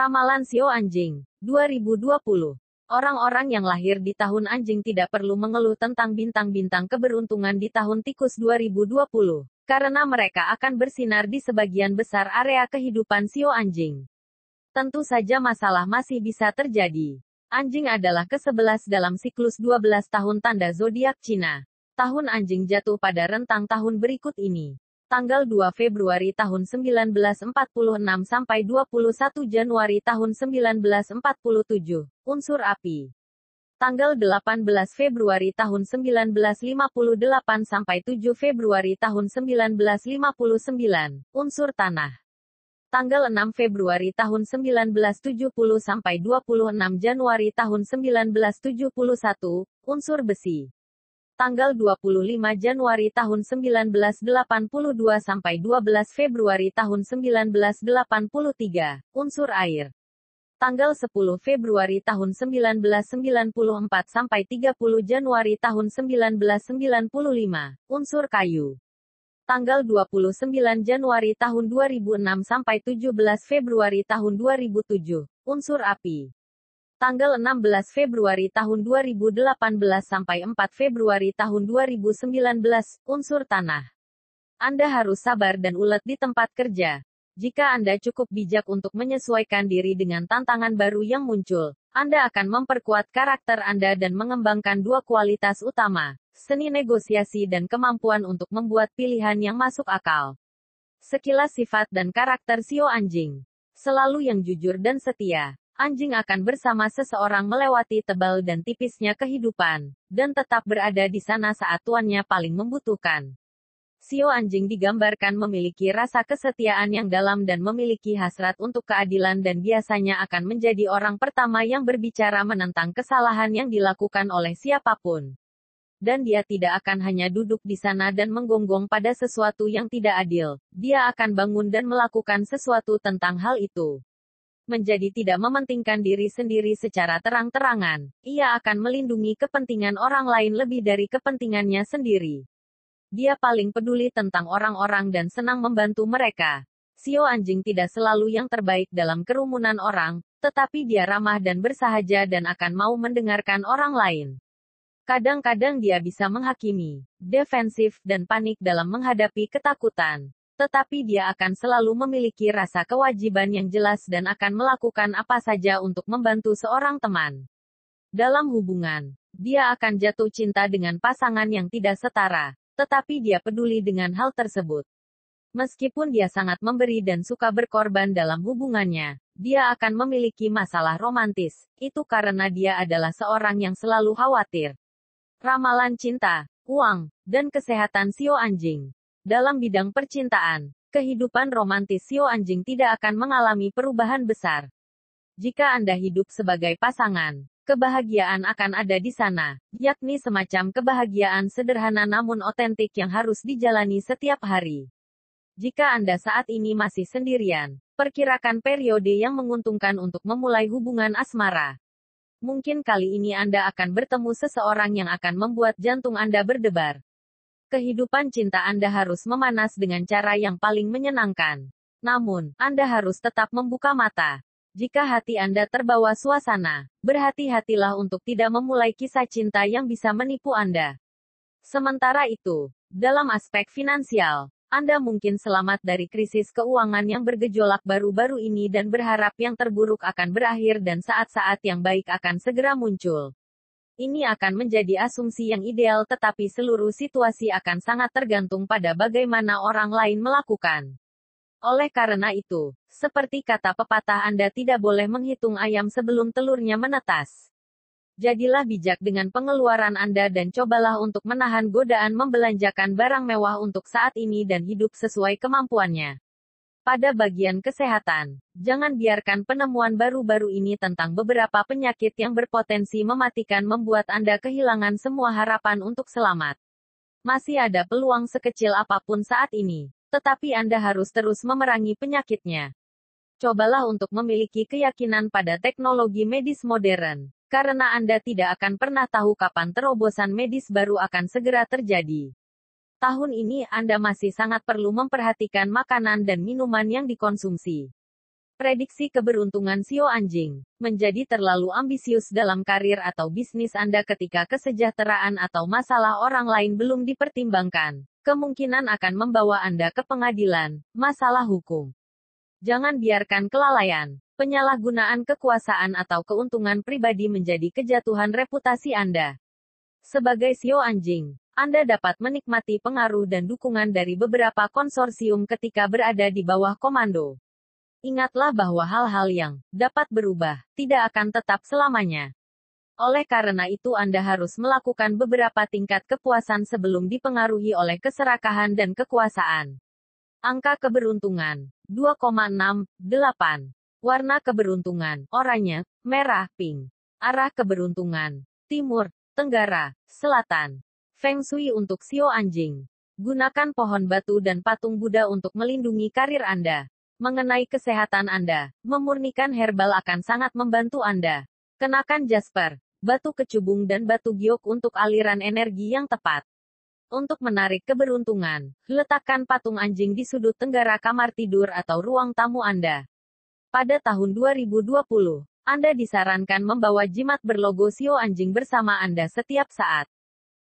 Ramalan Sio Anjing 2020 Orang-orang yang lahir di tahun anjing tidak perlu mengeluh tentang bintang-bintang keberuntungan di tahun tikus 2020, karena mereka akan bersinar di sebagian besar area kehidupan Sio Anjing. Tentu saja masalah masih bisa terjadi. Anjing adalah ke-11 dalam siklus 12 tahun tanda zodiak Cina. Tahun anjing jatuh pada rentang tahun berikut ini tanggal 2 Februari tahun 1946 sampai 21 Januari tahun 1947, unsur api. Tanggal 18 Februari tahun 1958 sampai 7 Februari tahun 1959, unsur tanah. Tanggal 6 Februari tahun 1970 sampai 26 Januari tahun 1971, unsur besi tanggal 25 Januari tahun 1982 sampai 12 Februari tahun 1983, unsur air. Tanggal 10 Februari tahun 1994 sampai 30 Januari tahun 1995, unsur kayu. Tanggal 29 Januari tahun 2006 sampai 17 Februari tahun 2007, unsur api tanggal 16 Februari tahun 2018 sampai 4 Februari tahun 2019, unsur tanah. Anda harus sabar dan ulet di tempat kerja. Jika Anda cukup bijak untuk menyesuaikan diri dengan tantangan baru yang muncul, Anda akan memperkuat karakter Anda dan mengembangkan dua kualitas utama, seni negosiasi dan kemampuan untuk membuat pilihan yang masuk akal. Sekilas sifat dan karakter Sio Anjing. Selalu yang jujur dan setia anjing akan bersama seseorang melewati tebal dan tipisnya kehidupan, dan tetap berada di sana saat tuannya paling membutuhkan. Sio anjing digambarkan memiliki rasa kesetiaan yang dalam dan memiliki hasrat untuk keadilan dan biasanya akan menjadi orang pertama yang berbicara menentang kesalahan yang dilakukan oleh siapa pun. Dan dia tidak akan hanya duduk di sana dan menggonggong pada sesuatu yang tidak adil, dia akan bangun dan melakukan sesuatu tentang hal itu menjadi tidak mementingkan diri sendiri secara terang-terangan, ia akan melindungi kepentingan orang lain lebih dari kepentingannya sendiri. Dia paling peduli tentang orang-orang dan senang membantu mereka. Sio anjing tidak selalu yang terbaik dalam kerumunan orang, tetapi dia ramah dan bersahaja dan akan mau mendengarkan orang lain. Kadang-kadang dia bisa menghakimi, defensif, dan panik dalam menghadapi ketakutan tetapi dia akan selalu memiliki rasa kewajiban yang jelas dan akan melakukan apa saja untuk membantu seorang teman. Dalam hubungan, dia akan jatuh cinta dengan pasangan yang tidak setara, tetapi dia peduli dengan hal tersebut. Meskipun dia sangat memberi dan suka berkorban dalam hubungannya, dia akan memiliki masalah romantis, itu karena dia adalah seorang yang selalu khawatir. Ramalan cinta, uang, dan kesehatan Sio Anjing dalam bidang percintaan, kehidupan romantis Sio Anjing tidak akan mengalami perubahan besar. Jika Anda hidup sebagai pasangan, kebahagiaan akan ada di sana, yakni semacam kebahagiaan sederhana namun otentik yang harus dijalani setiap hari. Jika Anda saat ini masih sendirian, perkirakan periode yang menguntungkan untuk memulai hubungan asmara. Mungkin kali ini Anda akan bertemu seseorang yang akan membuat jantung Anda berdebar. Kehidupan cinta Anda harus memanas dengan cara yang paling menyenangkan. Namun, Anda harus tetap membuka mata. Jika hati Anda terbawa suasana, berhati-hatilah untuk tidak memulai kisah cinta yang bisa menipu Anda. Sementara itu, dalam aspek finansial, Anda mungkin selamat dari krisis keuangan yang bergejolak baru-baru ini dan berharap yang terburuk akan berakhir dan saat-saat yang baik akan segera muncul. Ini akan menjadi asumsi yang ideal tetapi seluruh situasi akan sangat tergantung pada bagaimana orang lain melakukan. Oleh karena itu, seperti kata pepatah Anda tidak boleh menghitung ayam sebelum telurnya menetas. Jadilah bijak dengan pengeluaran Anda dan cobalah untuk menahan godaan membelanjakan barang mewah untuk saat ini dan hidup sesuai kemampuannya. Pada bagian kesehatan, jangan biarkan penemuan baru-baru ini tentang beberapa penyakit yang berpotensi mematikan membuat Anda kehilangan semua harapan untuk selamat. Masih ada peluang sekecil apa pun saat ini, tetapi Anda harus terus memerangi penyakitnya. Cobalah untuk memiliki keyakinan pada teknologi medis modern, karena Anda tidak akan pernah tahu kapan terobosan medis baru akan segera terjadi. Tahun ini Anda masih sangat perlu memperhatikan makanan dan minuman yang dikonsumsi. Prediksi keberuntungan Sio Anjing menjadi terlalu ambisius dalam karir atau bisnis Anda ketika kesejahteraan atau masalah orang lain belum dipertimbangkan. Kemungkinan akan membawa Anda ke pengadilan, masalah hukum. Jangan biarkan kelalaian, penyalahgunaan kekuasaan atau keuntungan pribadi menjadi kejatuhan reputasi Anda. Sebagai Sio Anjing, Anda dapat menikmati pengaruh dan dukungan dari beberapa konsorsium ketika berada di bawah komando. Ingatlah bahwa hal-hal yang dapat berubah tidak akan tetap selamanya. Oleh karena itu, Anda harus melakukan beberapa tingkat kepuasan sebelum dipengaruhi oleh keserakahan dan kekuasaan. Angka keberuntungan 2,68. Warna keberuntungan oranye, merah, pink. Arah keberuntungan timur, tenggara, selatan. Feng Shui untuk Sio Anjing. Gunakan pohon batu dan patung Buddha untuk melindungi karir Anda mengenai kesehatan Anda. Memurnikan herbal akan sangat membantu Anda. Kenakan Jasper, batu kecubung dan batu giok untuk aliran energi yang tepat. Untuk menarik keberuntungan, letakkan patung anjing di sudut tenggara kamar tidur atau ruang tamu Anda. Pada tahun 2020, Anda disarankan membawa jimat berlogo Sio anjing bersama Anda setiap saat.